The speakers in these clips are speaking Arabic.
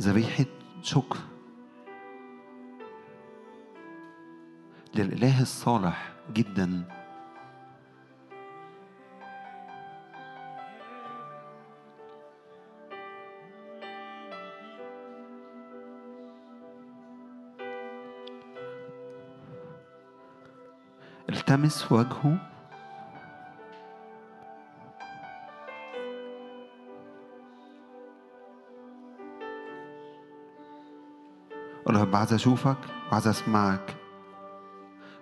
ذبيحة شكر للإله الصالح جدا. التمس وجهه قول رب عايز أشوفك وعايز أسمعك.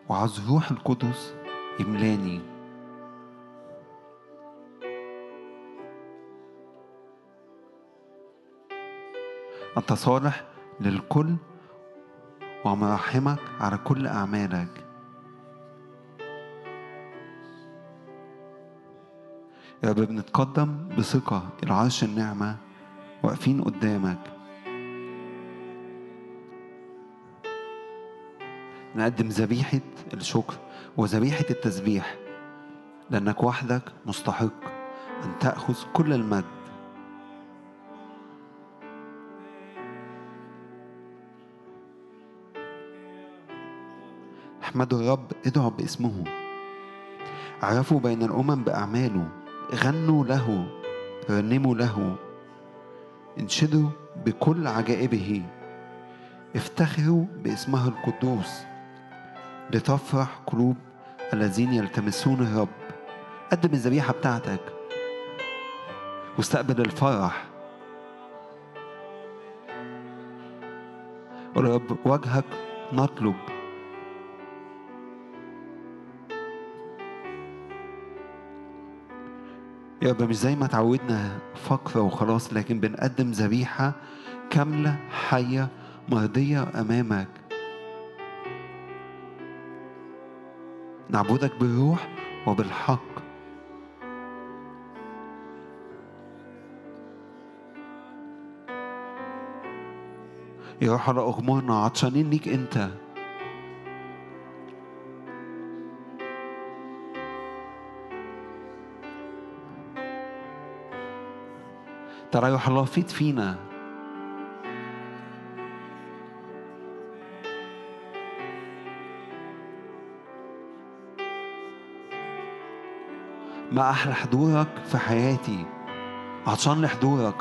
وعاوز روح القدس يملاني. أنت صالح للكل ومراحمك على كل أعمالك. يا رب بنتقدم بثقة إلى عرش النعمة واقفين قدامك. نقدم ذبيحة الشكر وذبيحة التسبيح لأنك وحدك مستحق أن تأخذ كل المجد احمدوا الرب ادعوا باسمه. عرفوا بين الأمم بأعماله غنوا له رنموا له. انشدوا بكل عجائبه. افتخروا باسمه القدوس. لتفرح قلوب الذين يلتمسون الرب. قدم الذبيحة بتاعتك. واستقبل الفرح. قول رب وجهك نطلب. يا رب مش زي ما تعودنا فقرة وخلاص لكن بنقدم ذبيحة كاملة حية مرضية أمامك. نعبدك بالروح وبالحق. يا روح على أغمارنا عطشانين ليك أنت. ترى يا روح الله فيت فينا. ما أحلى حضورك في حياتي. عطشان لحضورك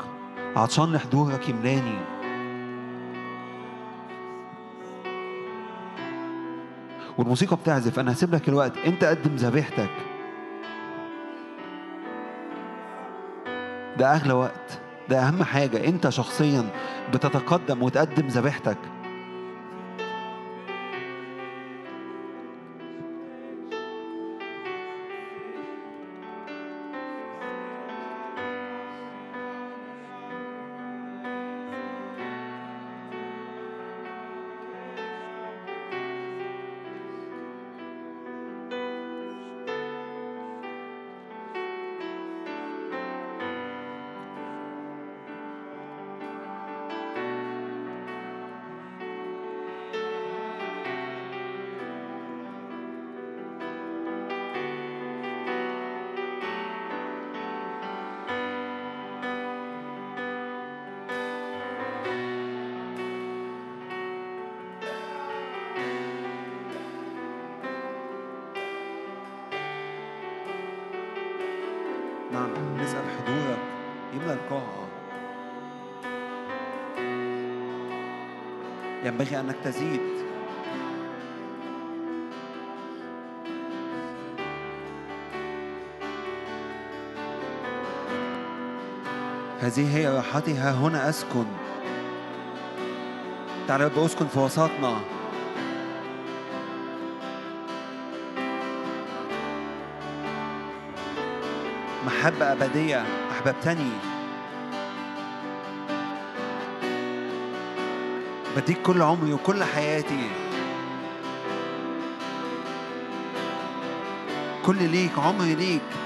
عطشان لحضورك يملاني والموسيقى بتعزف. أنا هسيب لك الوقت. أنت قدم ذبيحتك. ده أغلى وقت. ده أهم حاجة. أنت شخصيا بتتقدم وتقدم ذبيحتك. هذه هي راحتي ها هنا أسكن. تعالى رب أسكن في وسطنا. محبة أبدية أحببتني بديك كل عمري وكل حياتي. كل ليك عمري ليك.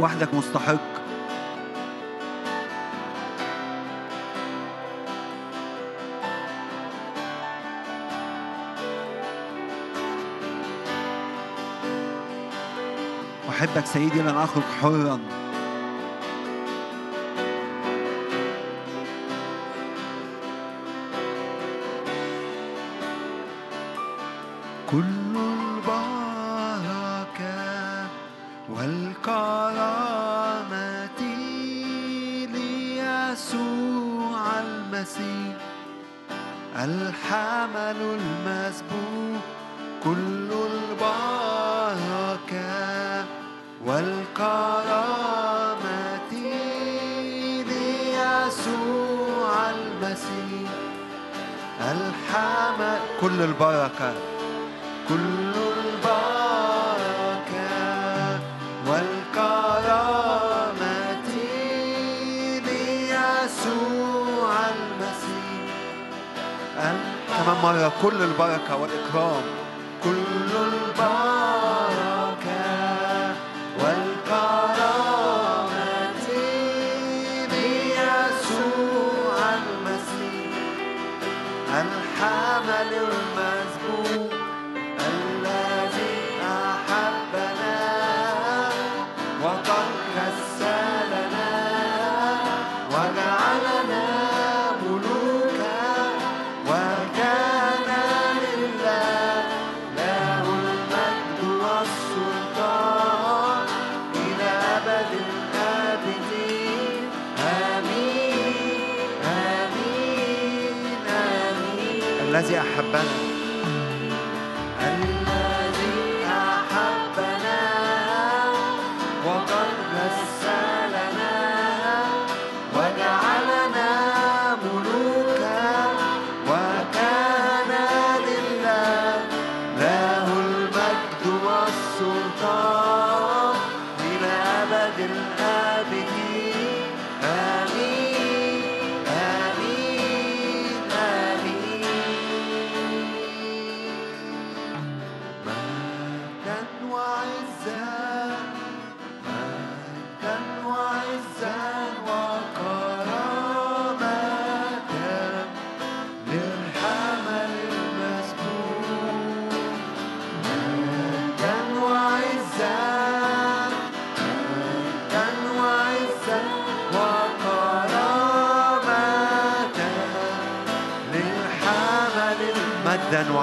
وحدك مستحق. أحبك سيدي لن أخرج حرا.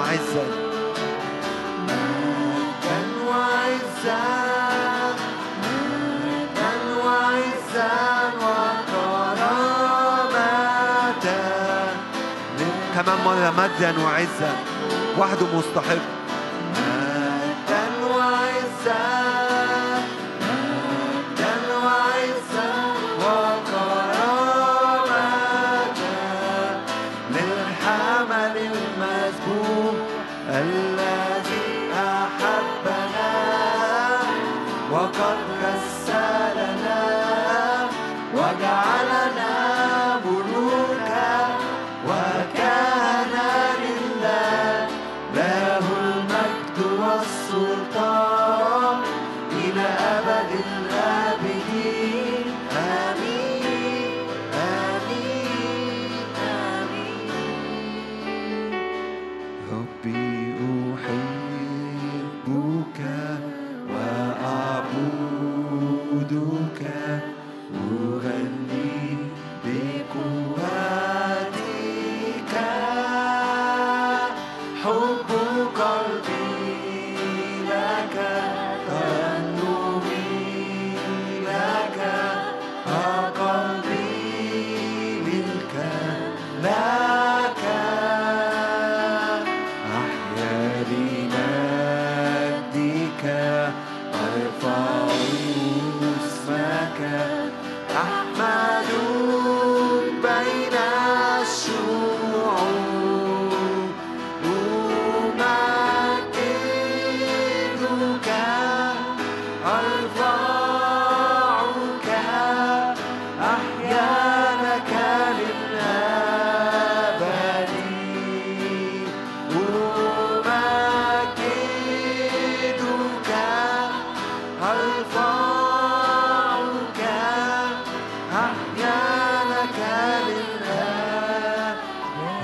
وعزا مجدا وعزا كمان مرة مجدا وعزا وحده مستحق.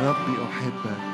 ربي أحبك.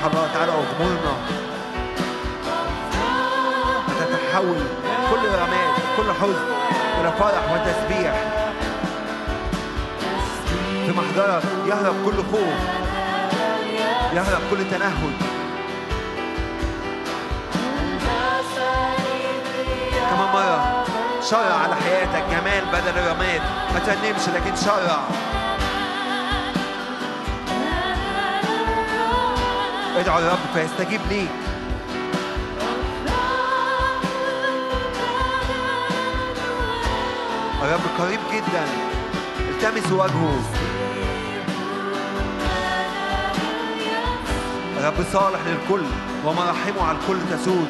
روح الله تعالى أغمرنا. هتتحول كل رماد كل حزن إلى فرح وتسبيح. في محضرك يهرب كل خوف يهرب كل تنهد. كمان مرة شرع على حياتك جمال بدل الرماد ما تنمش لكن شرع. ادعو الرب فيستجيب ليك. الرب قريب جدا. التمس وجهه. الرب صالح للكل ومراحمه على الكل تسود.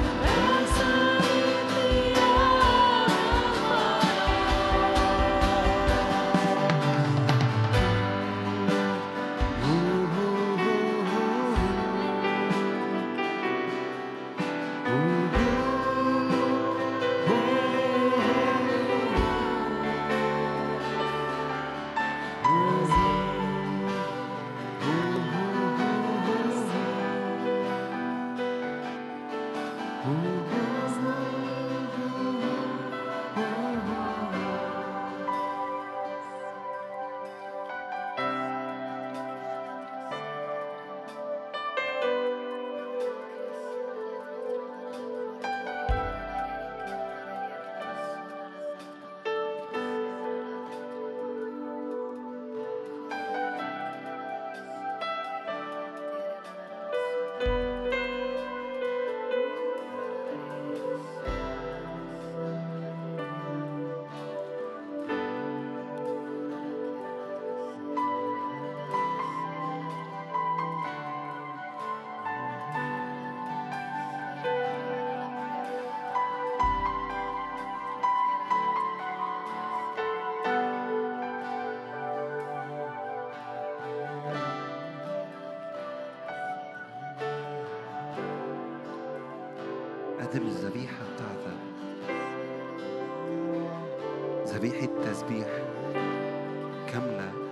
قدم الذبيحة بتاعتك. ذبيحة تسبيح كاملة.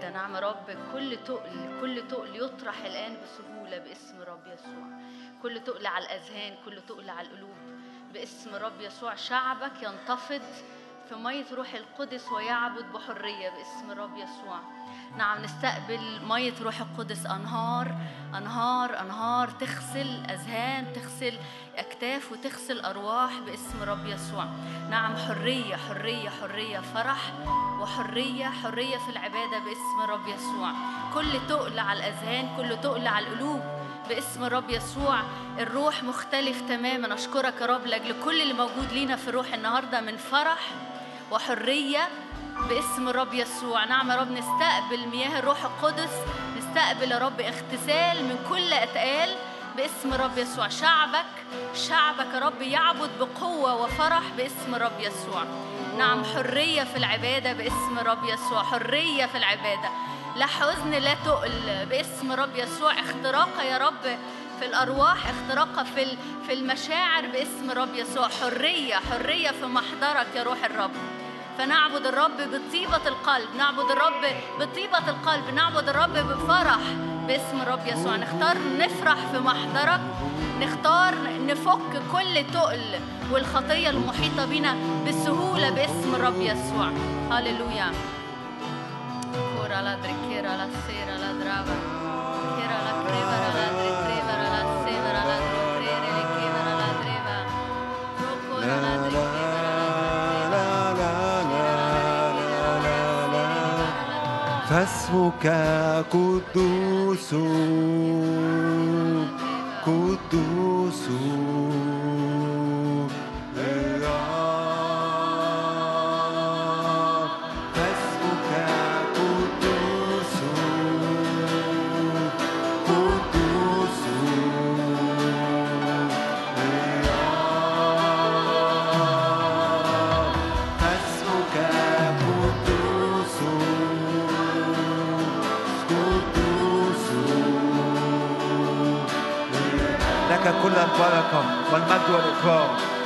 في العبادة نعم رب. كل تقل كل تقل يطرح الآن بسهولة باسم الرب يسوع. كل تقل على الأذهان كل تقل على القلوب باسم الرب يسوع. شعبك ينتفض في مية روح القدس ويعبد بحرية باسم الرب يسوع. نعم نستقبل مية روح القدس. أنهار أنهار أنهار. تغسل أذهان تغسل أكتاف وتغسل أرواح باسم الرب يسوع. نعم حرية حرية حرية. فرح وحرية حرية في العبادة باسم الرب يسوع. كل تقل على الأذهان كل تقل على القلوب باسم الرب يسوع. الروح مختلف تماما. أشكرك يا رب لأجل كل اللي موجود لينا في الروح النهاردة من فرح وحرية باسم الرب يسوع. نعم يا رب نستقبل مياه الروح القدس نستقبل يا رب اغتسال من كل أتقال باسم الرب يسوع. شعبك شعبك يا رب يعبد بقوة وفرح باسم الرب يسوع. نعم حرية في العبادة باسم الرب يسوع. حرية في العبادة. لا حزن لا تقل باسم الرب يسوع. اختراق يا رب في الأرواح اختراق في في المشاعر باسم الرب يسوع. حرية حرية في محضرك يا روح الرب. فنعبد الرب بطيبة القلب نعبد الرب بطيبة القلب نعبد الرب بفرح باسم الرب يسوع. نختار نفرح في محضرك نختار نفك كل تقل والخطية المحيطة بنا بسهولة باسم الرب يسوع. هللويا. كورا لا دريكيرا لا سيرا لا درابا. كيرا لا كريبرا لا فاسمك قدوس قدوس. كل البركة والمجد والإكرام لك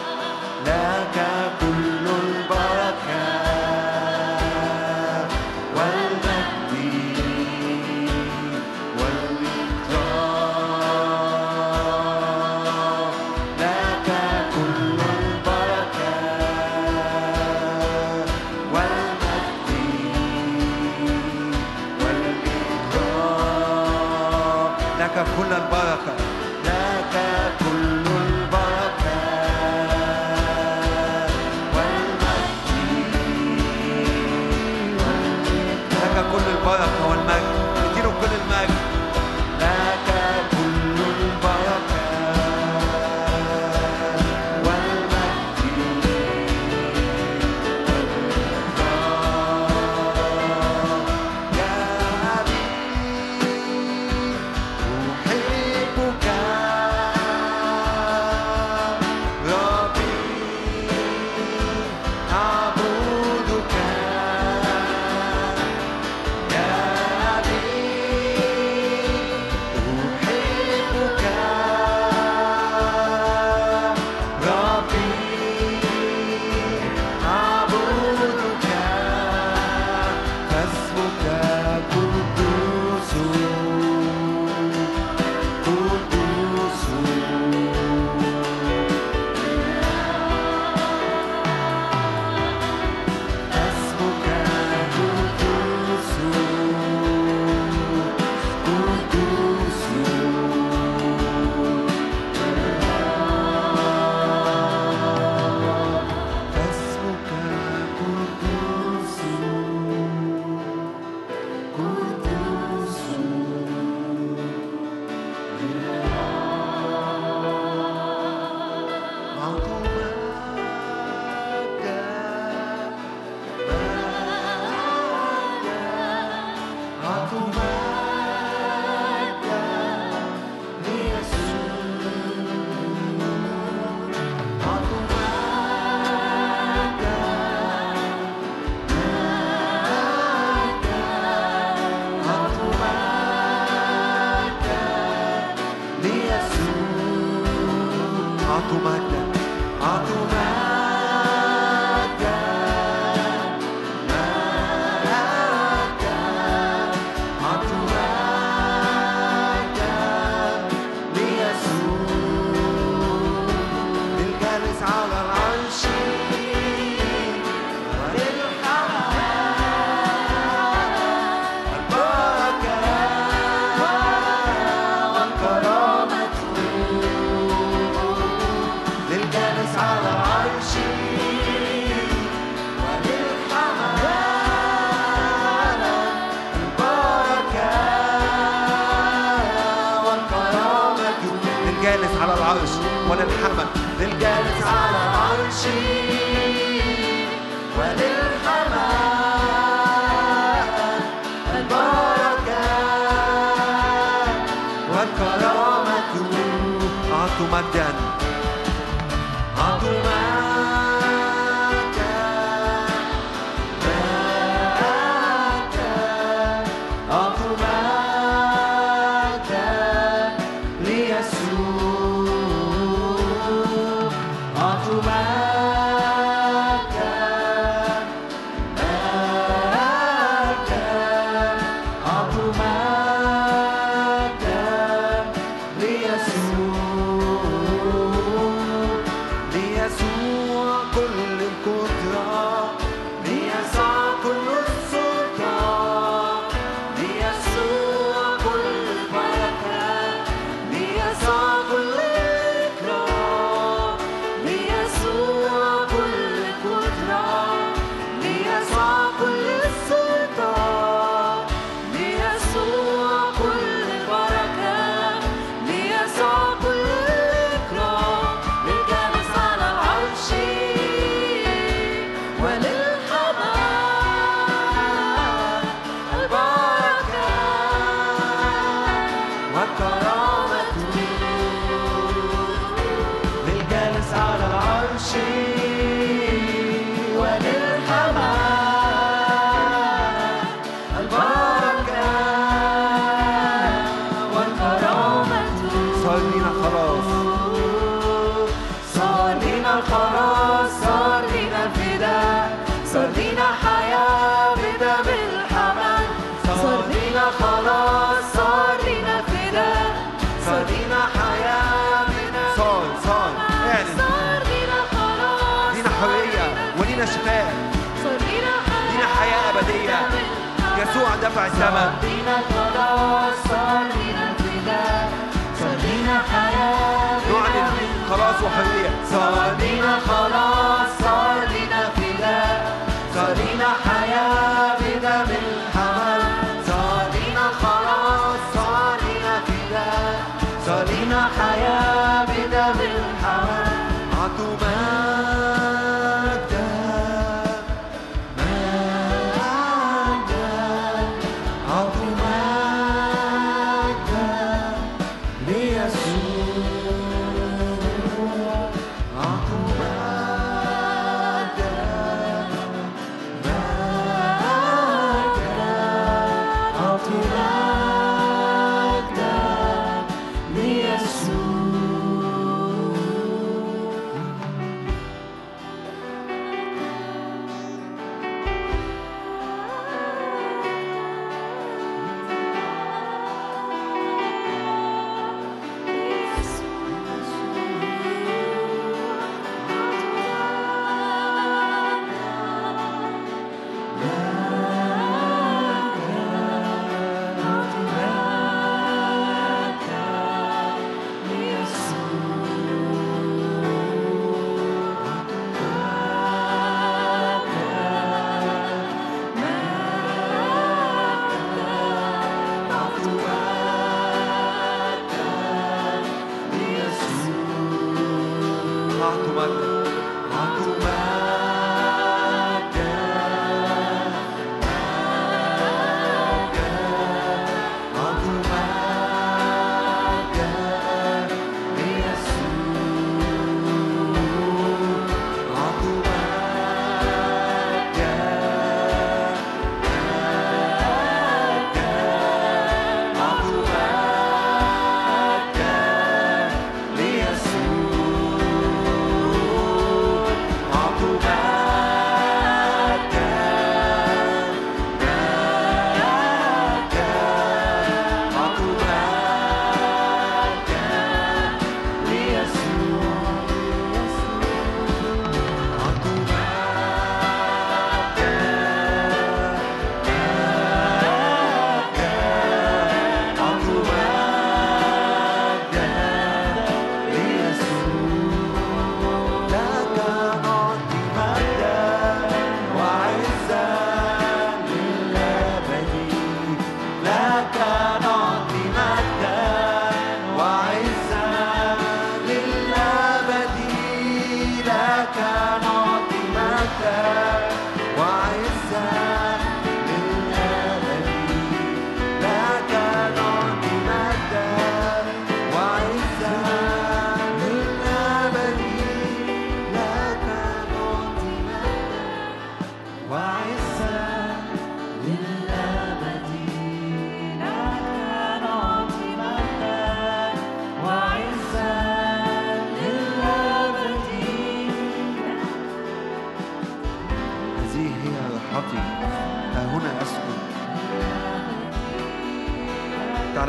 me assusta.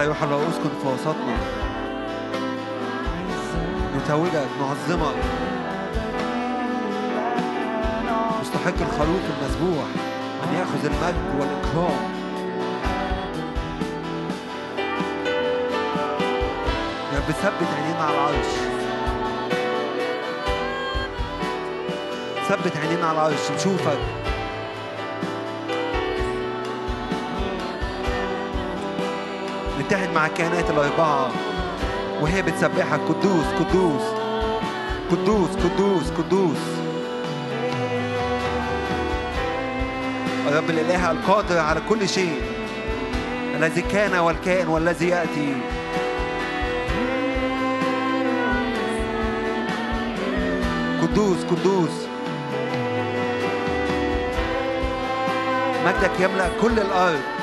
روح الله اسكن في وسطنا. نتوجك نعظمك مستحق الخروف المذبوح أن يأخذ المجد والإكرام يا رب ثبت عينينا على العرش. ثبت عينينا على العرش نشوفك نتحد مع الكائنات الأربعة وهي بتسبحك قدوس قدوس قدوس قدوس قدوس. الرب الإله القادر على كل شيء الذي كان والكائن والذي يأتي. قدوس قدوس. مجدك يملأ كل الأرض.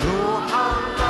Ruhallah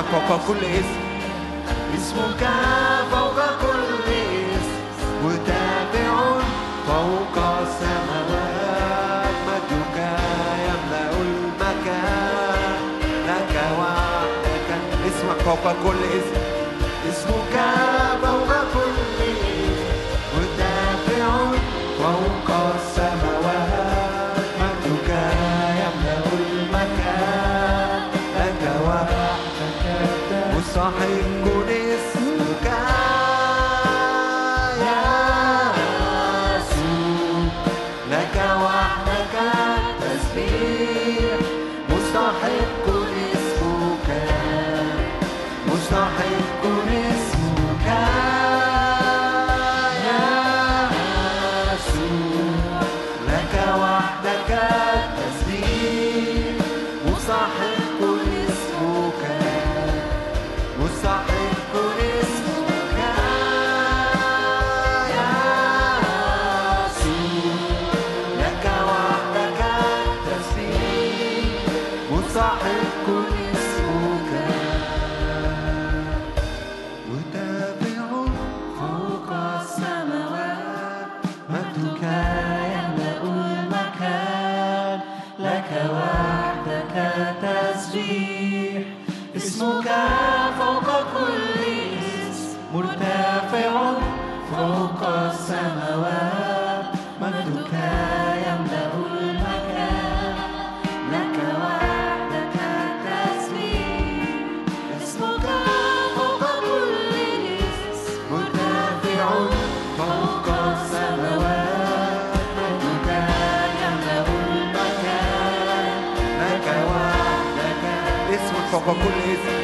اسمك فوق كل اسم اسمك فوق كل اسم متابع فوق السماوات مجدك يملأ المكان لك وحدك اسمك فوق كل اسم صاحب poco lesi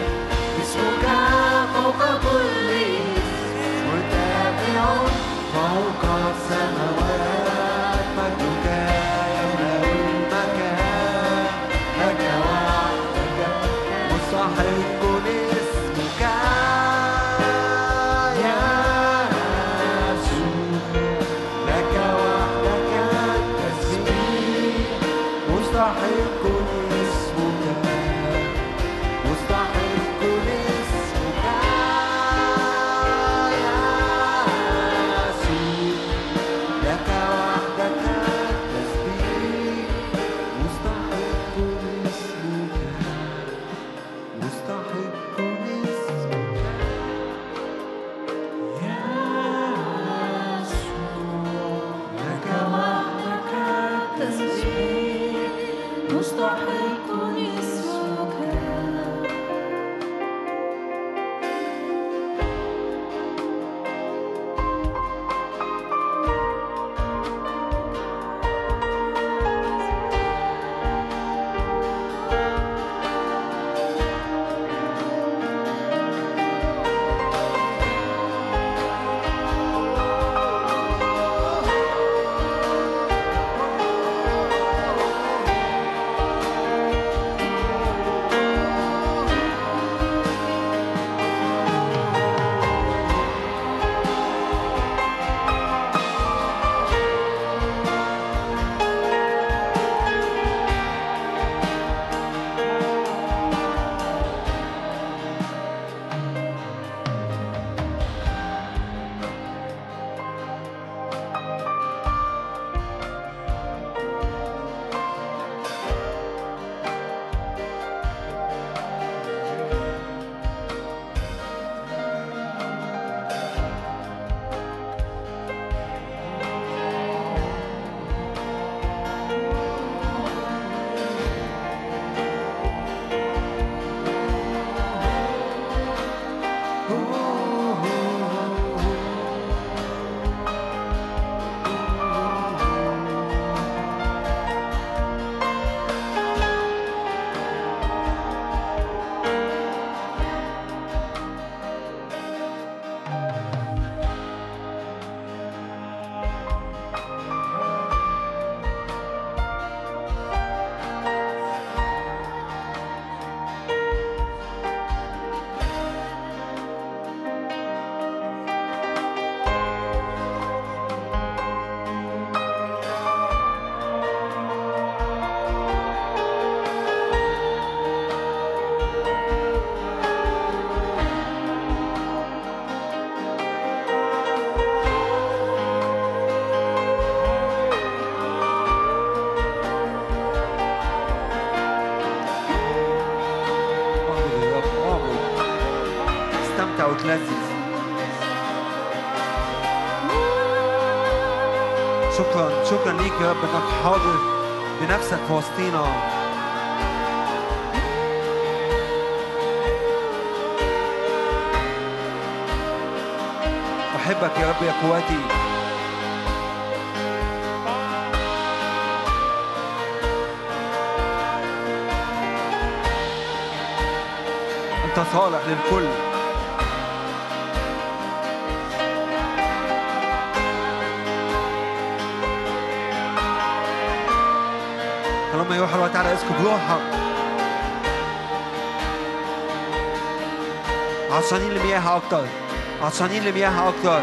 فينا أحبك يا رب يا قوتي أنت صالح للكل. يسكب روحك عطشانين لمياه أكتر عطشانين لمياه أكتر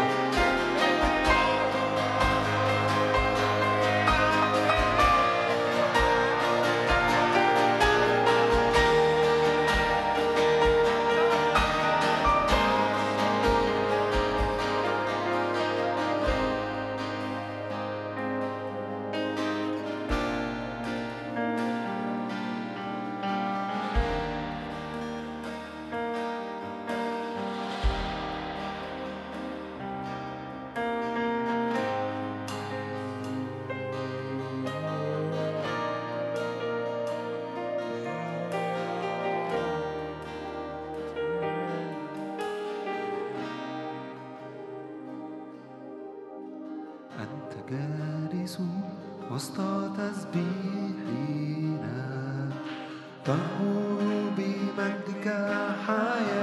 مجدك حياة.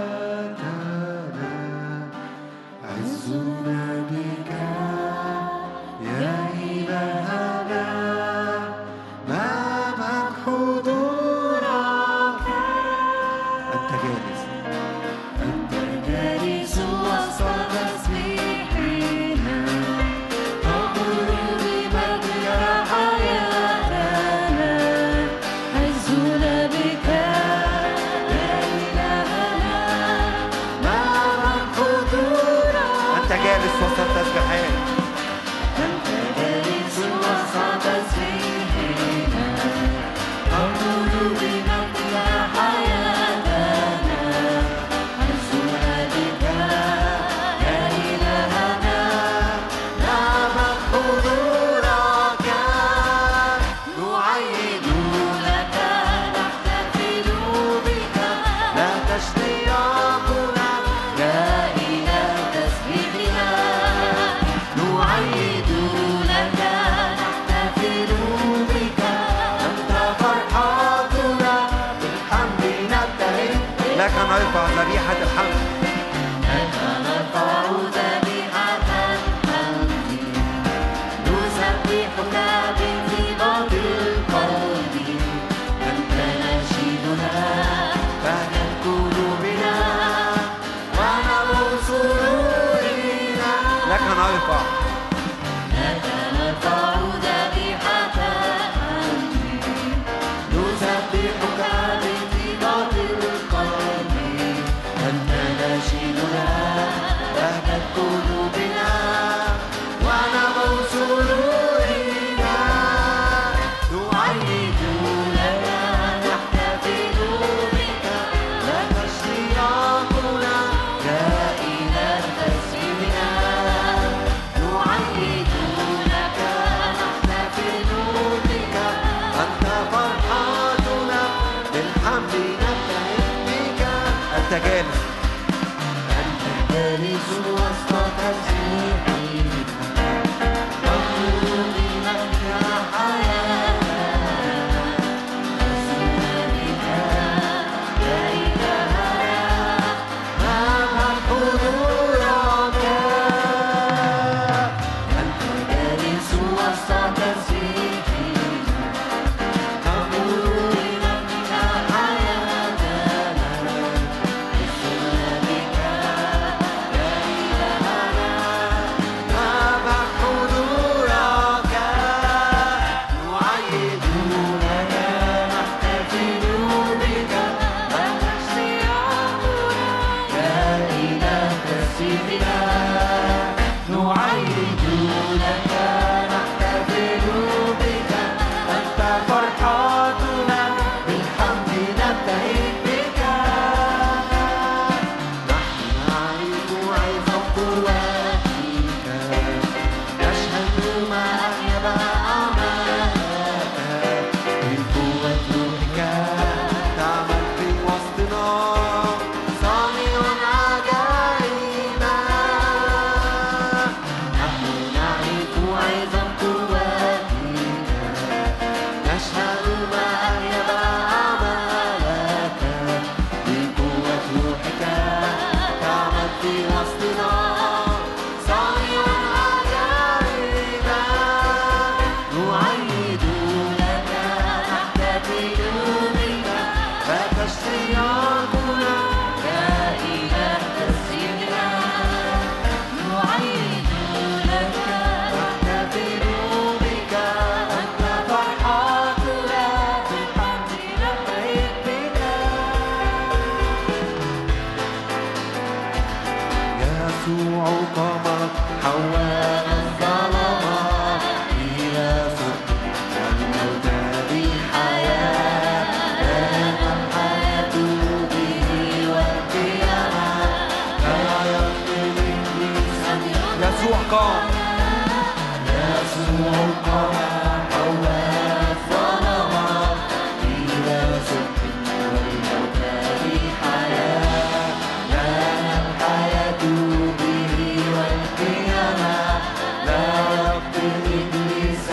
أنت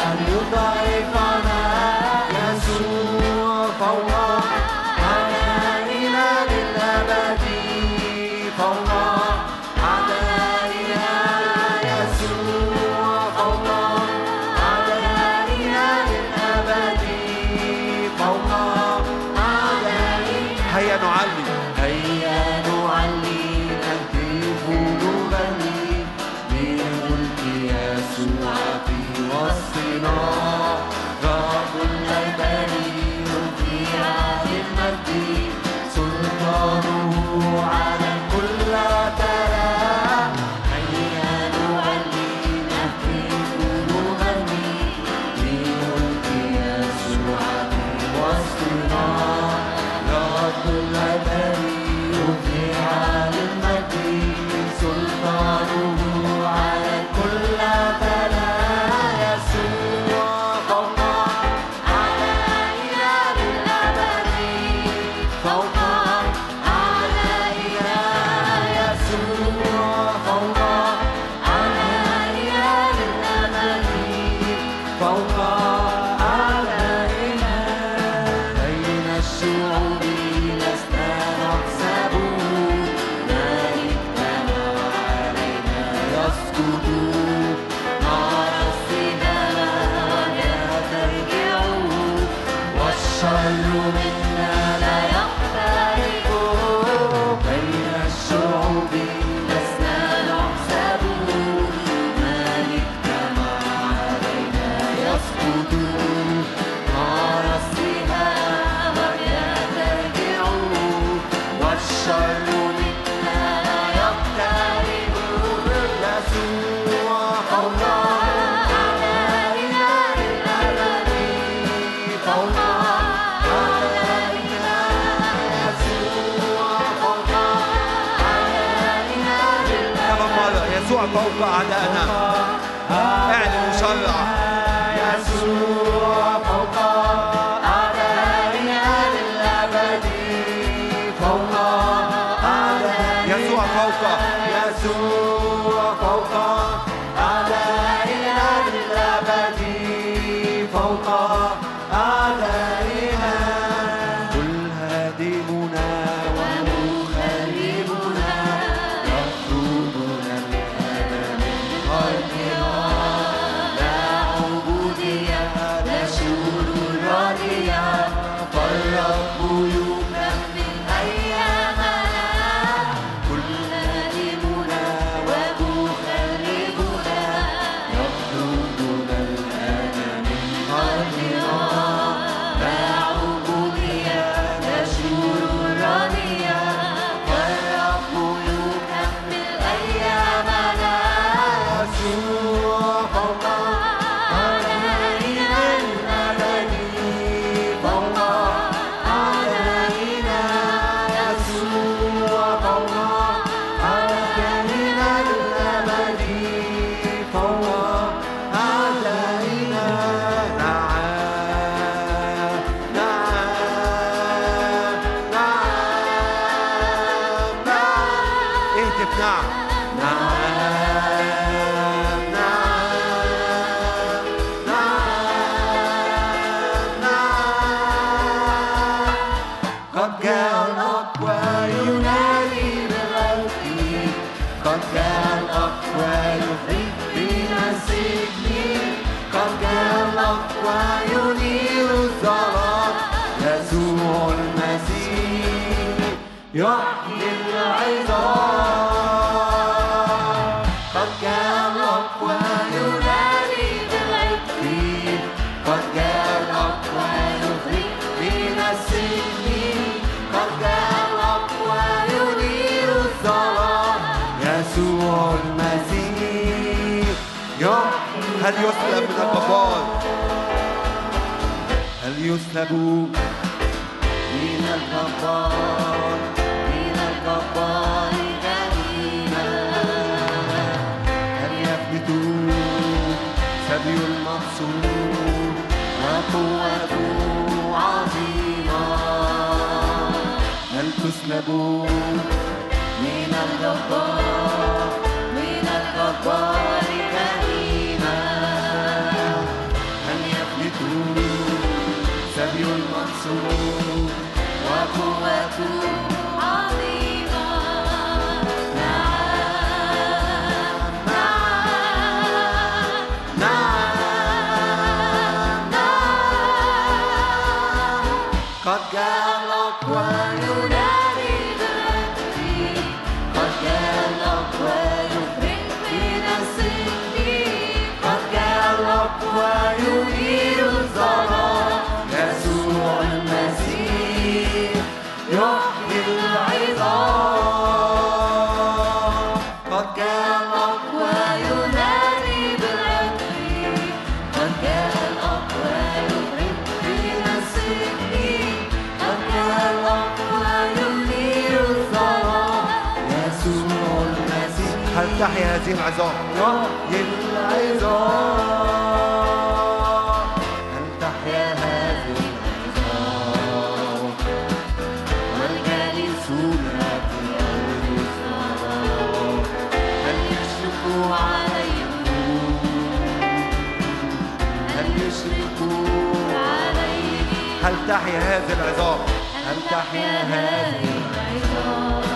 إبليس أن يسلب من البطال. هل يسلب من البطال؟ من البطال جميلا هل يثبت سبي المقصود؟ وقوته عظيمة. هل تسلب من الجبار تحيا هذه العظام وهي العظام أن تحيا هذه العظام والجالسون في الأوصال هل يشرقوا عليهم؟ هل يشرقوا عليهم؟ هل تحيا هذه العظام هل تحيا هذه العظام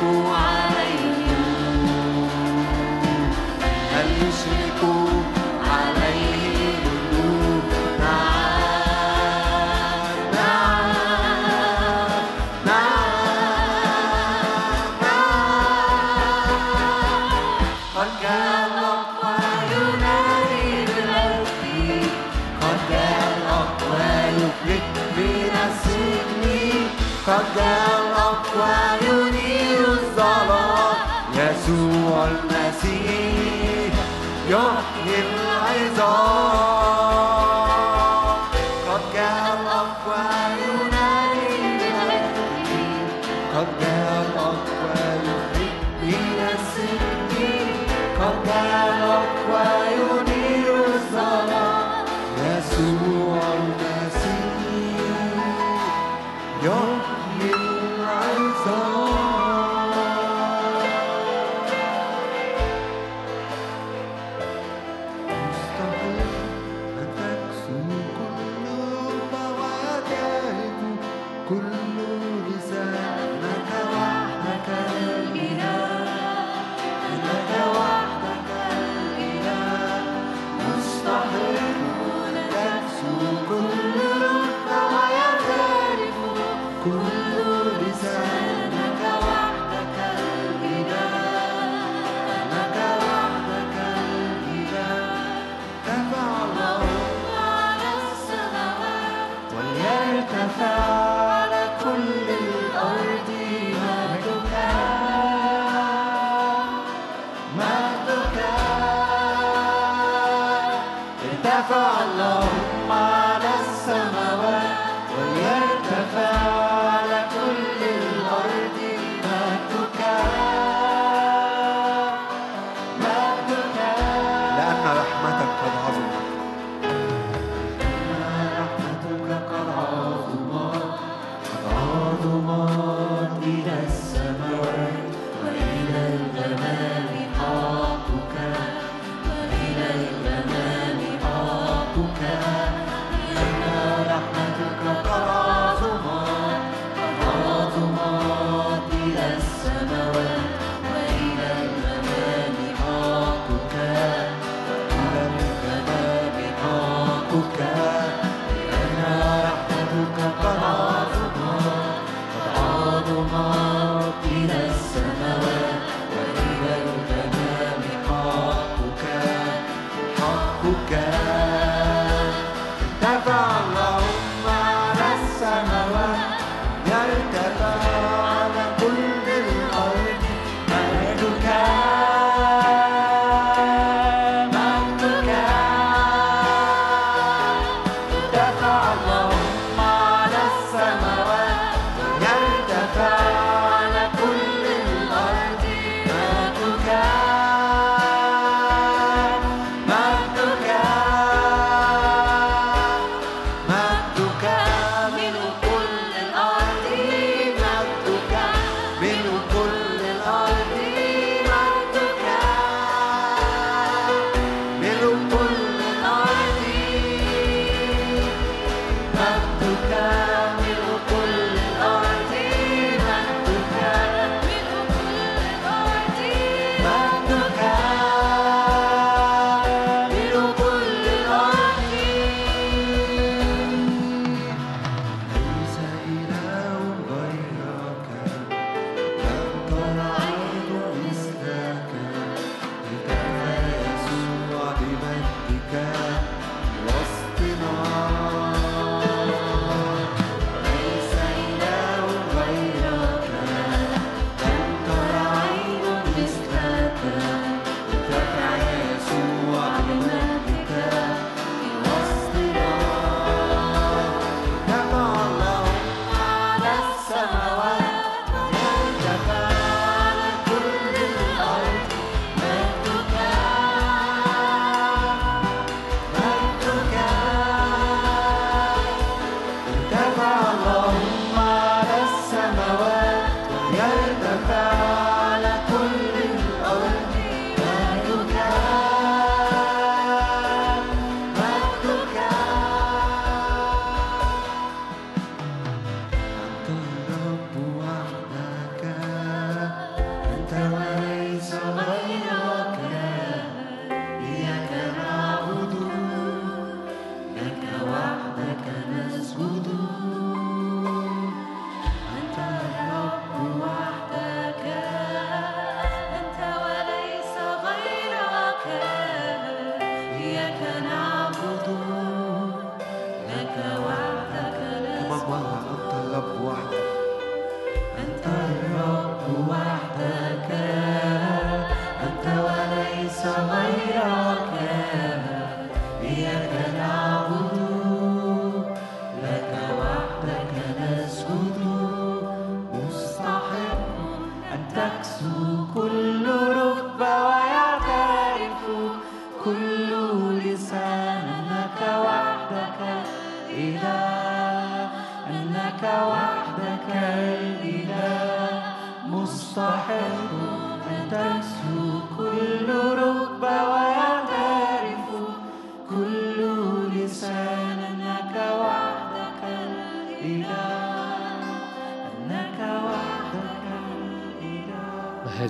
不完 يسوع المسيح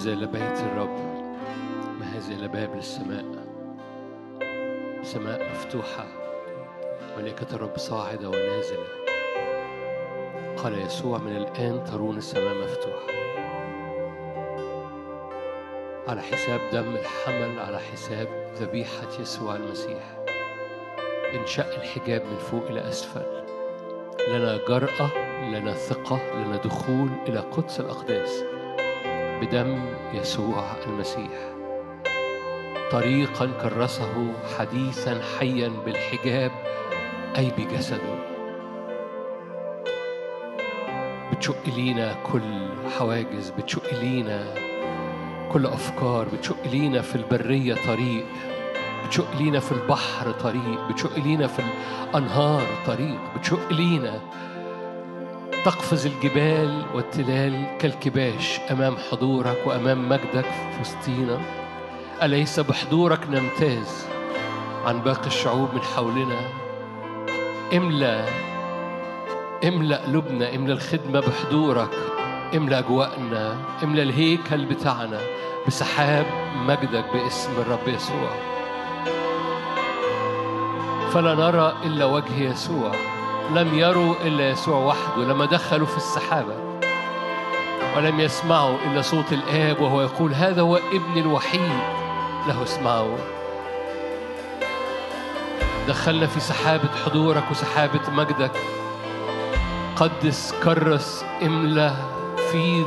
هذا إلا بيت الرب ما هذا إلا باب للسماء سماء مفتوحة ملائكة الرب صاعدة ونازلة. قال يسوع من الآن ترون السماء مفتوحة. على حساب دم الحمل على حساب ذبيحة يسوع المسيح. انشق الحجاب من فوق إلى أسفل. لنا جرأة لنا ثقة لنا دخول إلى قدس الأقداس. بدم يسوع المسيح. طريقا كرسه حديثا حيا بالحجاب أي بجسده. بتشق لينا كل حواجز بتشق لينا كل أفكار بتشق لينا في البرية طريق بتشق لينا في البحر طريق بتشق لينا في الأنهار طريق بتشق لينا تقفز الجبال والتلال كالكباش أمام حضورك وأمام مجدك في وسطينا أليس بحضورك نمتاز عن باقي الشعوب من حولنا؟ املأ املأ قلوبنا املأ الخدمة بحضورك املأ أجواءنا املأ الهيكل بتاعنا بسحاب مجدك باسم الرب يسوع. فلا نرى إلا وجه يسوع. لم يروا إلا يسوع وحده لما دخلوا في السحابة ولم يسمعوا إلا صوت الآب وهو يقول هذا هو ابن الوحيد له اسمعوا. دخلنا في سحابة حضورك وسحابة مجدك. قدس كرس املى فيد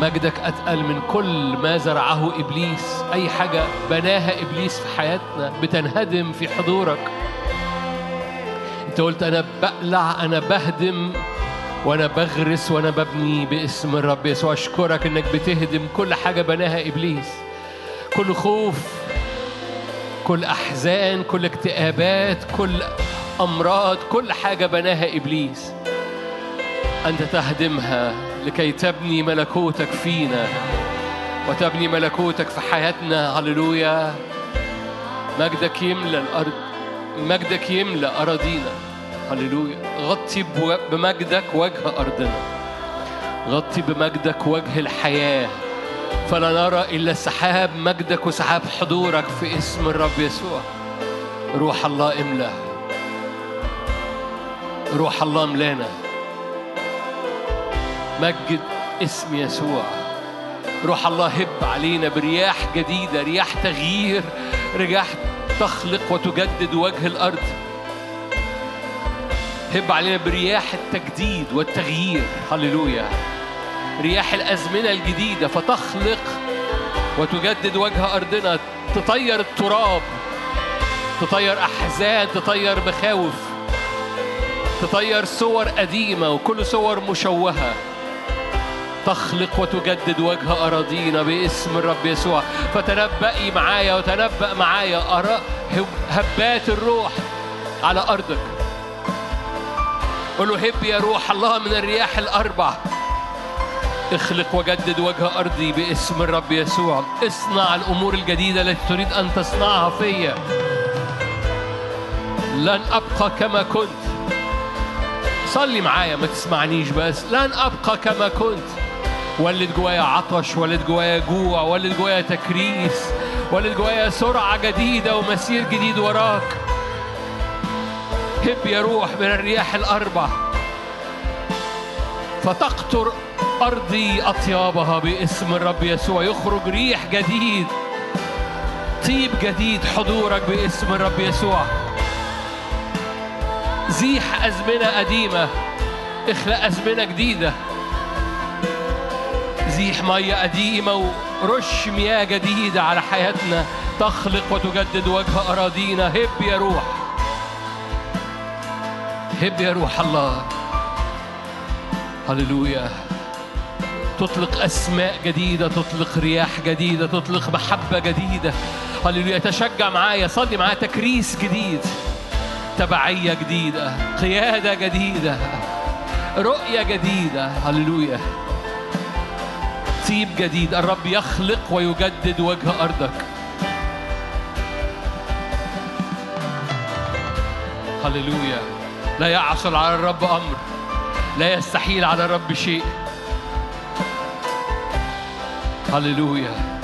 مجدك أتقل من كل ما زرعه إبليس. أي حاجة بناها إبليس في حياتنا بتنهدم في حضورك. أنت قلت أنا بقلع أنا بهدم وأنا بغرس وأنا ببني باسم الرب يسوع. أشكرك إنك بتهدم كل حاجة بناها إبليس. كل خوف كل أحزان كل اكتئابات كل أمراض كل حاجة بناها إبليس. أنت تهدمها. لكي تبني ملكوتك فينا وتبني ملكوتك في حياتنا. هللويا. مجدك يملى الأرض مجدك يملى أراضينا. هللويا. غطي بمجدك وجه أرضنا. غطي بمجدك وجه الحياة. فلا نرى إلا سحاب مجدك وسحاب حضورك في اسم الرب يسوع. روح الله املأ. روح الله املأنا. مجد اسم يسوع. روح الله هب علينا برياح جديدة رياح تغيير رياح تخلق وتجدد وجه الأرض. هب علينا برياح التجديد والتغيير. هللويا. رياح الأزمنة الجديدة فتخلق وتجدد وجه أرضنا. تطير التراب تطير أحزان تطير مخاوف تطير صور قديمة وكل صور مشوهة. تخلق وتجدد وجه أراضينا باسم الرب يسوع. فتنبئي معايا وتنبأ معايا أرى هبات الروح على أرضك. قل له هب يا روح الله من الرياح الأربع. اخلق وجدد وجه أرضي باسم الرب يسوع. اصنع الأمور الجديدة التي تريد أن تصنعها فيا. لن أبقى كما كنت. صلي معايا ما تسمعنيش بس. لن أبقى كما كنت. ولد جوايا عطش ولد جوايا جوع ولد جوايا تكريس ولد جوايا سرعة جديدة ومسير جديد وراك. هب يا روح من الرياح الأربع. فتقطر أرضي أطيابها باسم الرب يسوع. يخرج ريح جديد طيب جديد حضورك باسم الرب يسوع. زيح أزمنة قديمة اخلق أزمنة جديدة. زيح مية قديمة ورش مياه جديدة على حياتنا. تخلق وتجدد وجه أراضينا. هب يا روح. هب يا روح الله. هللويا. تطلق أسماء جديدة تطلق رياح جديدة تطلق محبة جديدة. هللويا. تشجع معايا. صلي معايا. تكريس جديد. تبعية جديدة. قيادة جديدة. رؤية جديدة. هللويا. طيب جديد. الرب يخلق ويجدد وجه أرضك. هللويا. لا يعصر على الرب أمر. لا يستحيل على الرب شيء. هللويا.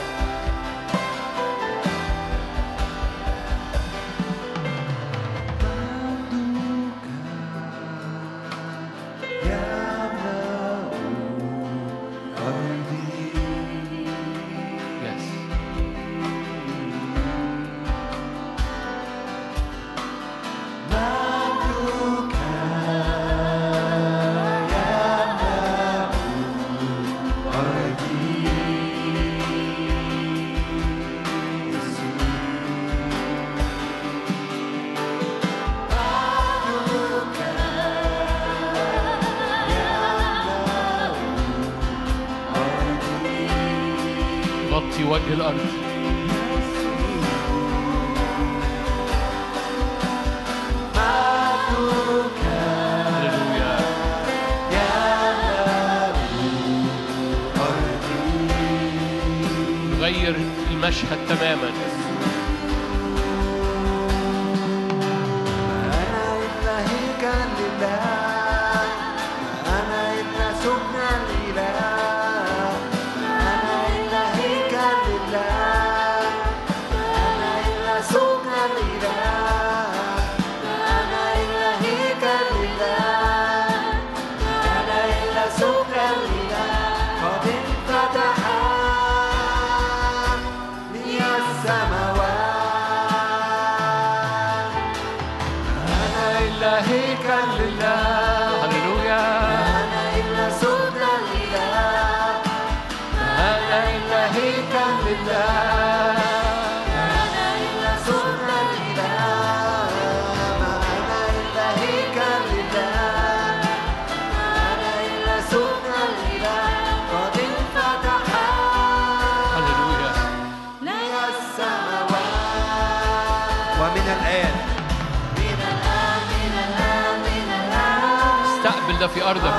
في أرضك.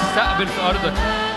استقبل في أرضك.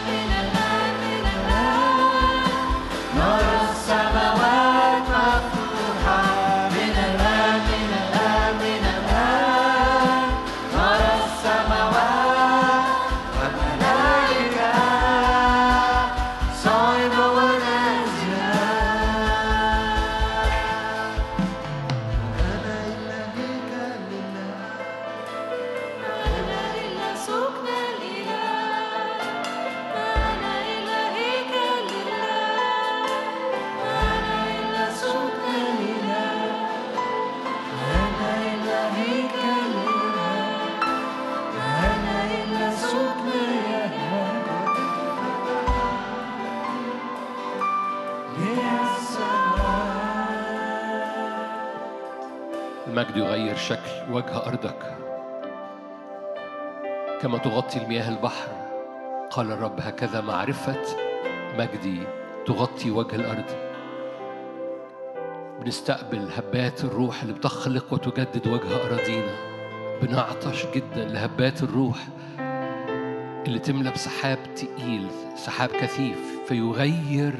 وجه أرضك. كما تغطي المياه البحر قال الرب هكذا معرفة مجدي تغطي وجه الأرض. بنستقبل هبات الروح اللي بتخلق وتجدد وجه أراضينا. بنعطش جدا لهبات الروح اللي تملى بسحاب تقيل سحاب كثيف فيغير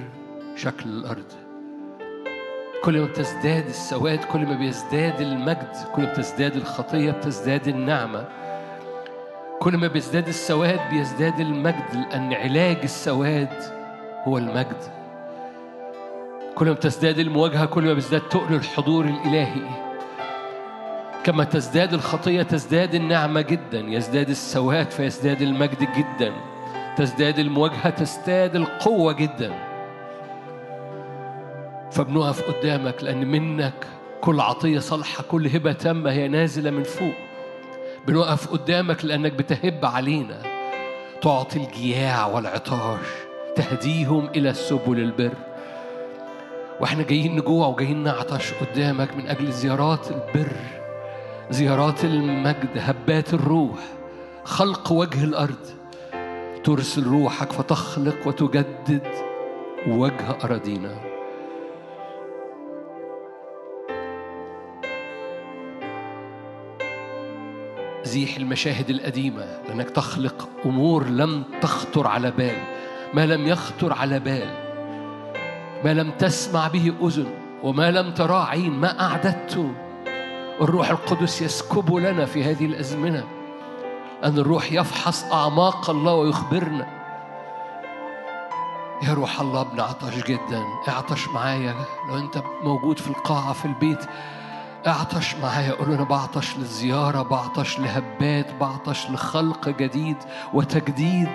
شكل الأرض. كل ما بتزداد السواد كل ما بيزداد المجد كل ما بتزداد الخطية بتزداد النعمة. كل ما بيزداد السواد بيزداد المجد لأن علاج السواد هو المجد. كل ما بتزداد المواجهة كل ما بيزداد تقل الحضور الإلهي. كما تزداد الخطية تزداد النعمة جدا. يزداد السواد فيزداد المجد جدا. تزداد المواجهة تزداد القوة جدا. فبنقف قدامك لأن منك كل عطية صالحة كل هبة تامة هي نازلة من فوق. بنقف قدامك لأنك بتهب علينا. تعطي الجياع والعطاش تهديهم إلى سبل البر. وإحنا جايين نجوع وجايين نعطش قدامك من أجل زيارات البر زيارات المجد هبات الروح خلق وجه الأرض. ترسل روحك فتخلق وتجدد وجه أراضينا. زيح المشاهد القديمة لأنك تخلق أمور لم تخطر على بال. ما لم يخطر على بال ما لم تسمع به أذن وما لم ترى عين ما أعددته الروح القدس يسكب لنا في هذه الأزمنة. أن الروح يفحص أعماق الله ويخبرنا. يا روح الله بنعطش جدا اعطش معايا. لو أنت موجود في القاعة في البيت اعطش معايا قول أنا بعطش للزيارة بعطش لهبات بعطش لخلق جديد وتجديد.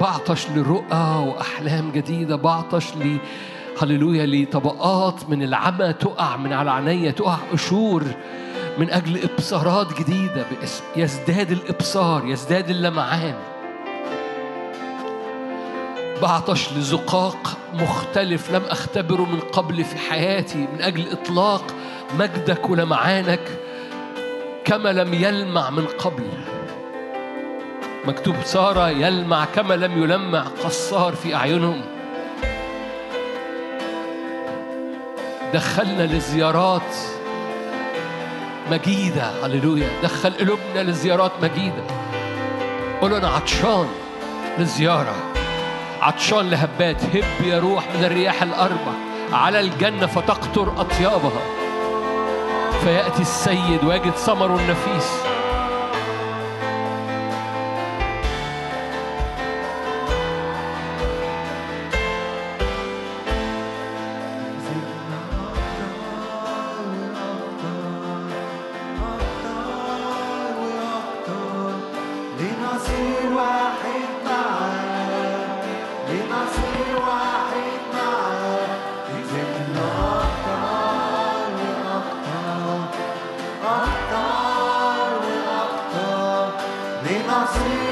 بعطش لرؤى وأحلام جديدة بعطش ل هللويا لطبقات من العمى تقع من على عينيا تقع قشور من أجل إبصارات جديدة باسم. يزداد الإبصار يزداد اللمعان. بعطش لزقاق مختلف لم أختبره من قبل في حياتي من أجل إطلاق مجدك ولمعانك كما لم يلمع من قبل. مكتوب سارة يلمع كما لم يلمع قصار في أعينهم. دخلنا لزيارات مجيدة هللويا. دخل قلوبنا لزيارات مجيدة. قول أنا عطشان للزيارة عطشان لهبات. هب يا روح من الرياح الأربع على الجنة فتقطر أطيابها. فيأتي السيد ويجد ثمره النفيس. لنصير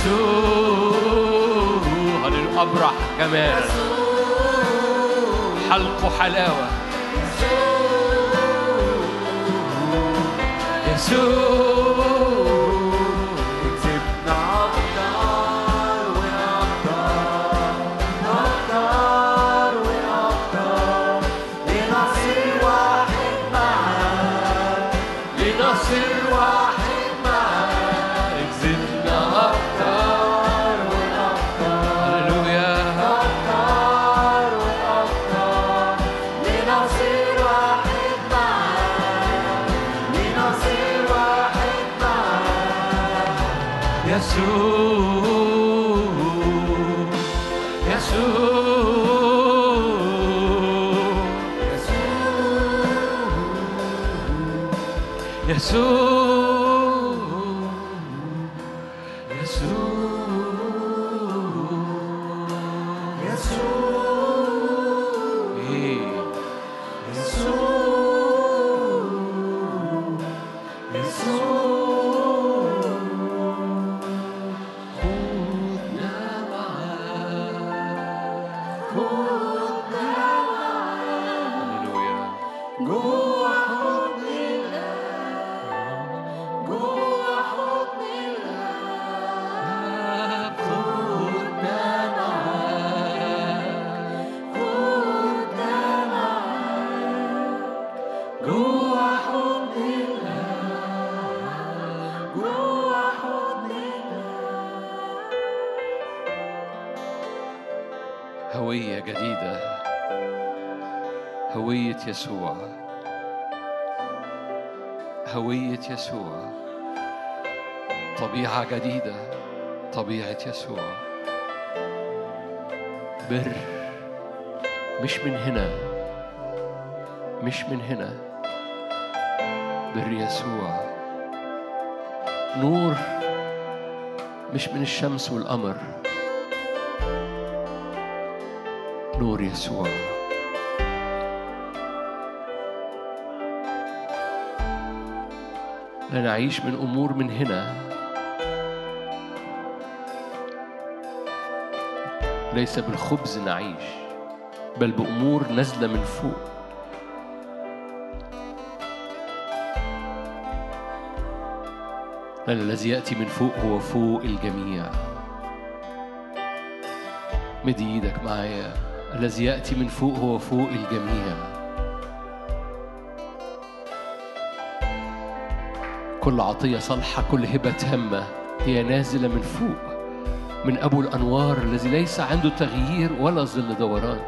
يسوع هللويا أبرح جمال حلق حلاوة. يسوع. يسوع. هوية يسوع. طبيعة جديدة. طبيعة يسوع. بر. مش من هنا. مش من هنا. بر يسوع. نور. مش من الشمس والقمر. نور يسوع. لا نعيش من أمور من هنا. ليس بالخبز نعيش بل بأمور نازلة من فوق. لأن الذي يأتي من فوق هو فوق الجميع. مد إيدك معايا. الذي يأتي من فوق هو فوق الجميع. كل عطية صالحة كل هبة تامة هي نازلة من فوق من أبو الأنوار الذي ليس عنده تغيير ولا ظل دوران.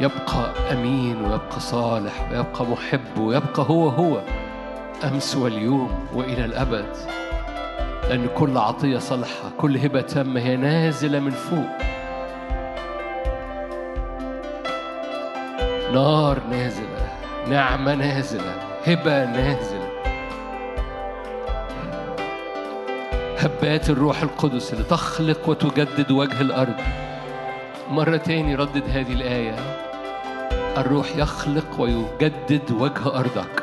يبقى أمين ويبقى صالح ويبقى محب ويبقى هو هو. أمس واليوم وإلى الأبد. لأن كل عطية صالحة كل هبة تامة هي نازلة من فوق. نار نازلة نعمة نازلة هبة نازلة. هبات الروح القدس اللي تخلق وتجدد وجه الأرض. مرة تاني ردد هذه الآية. الروح يخلق ويجدد وجه أرضك.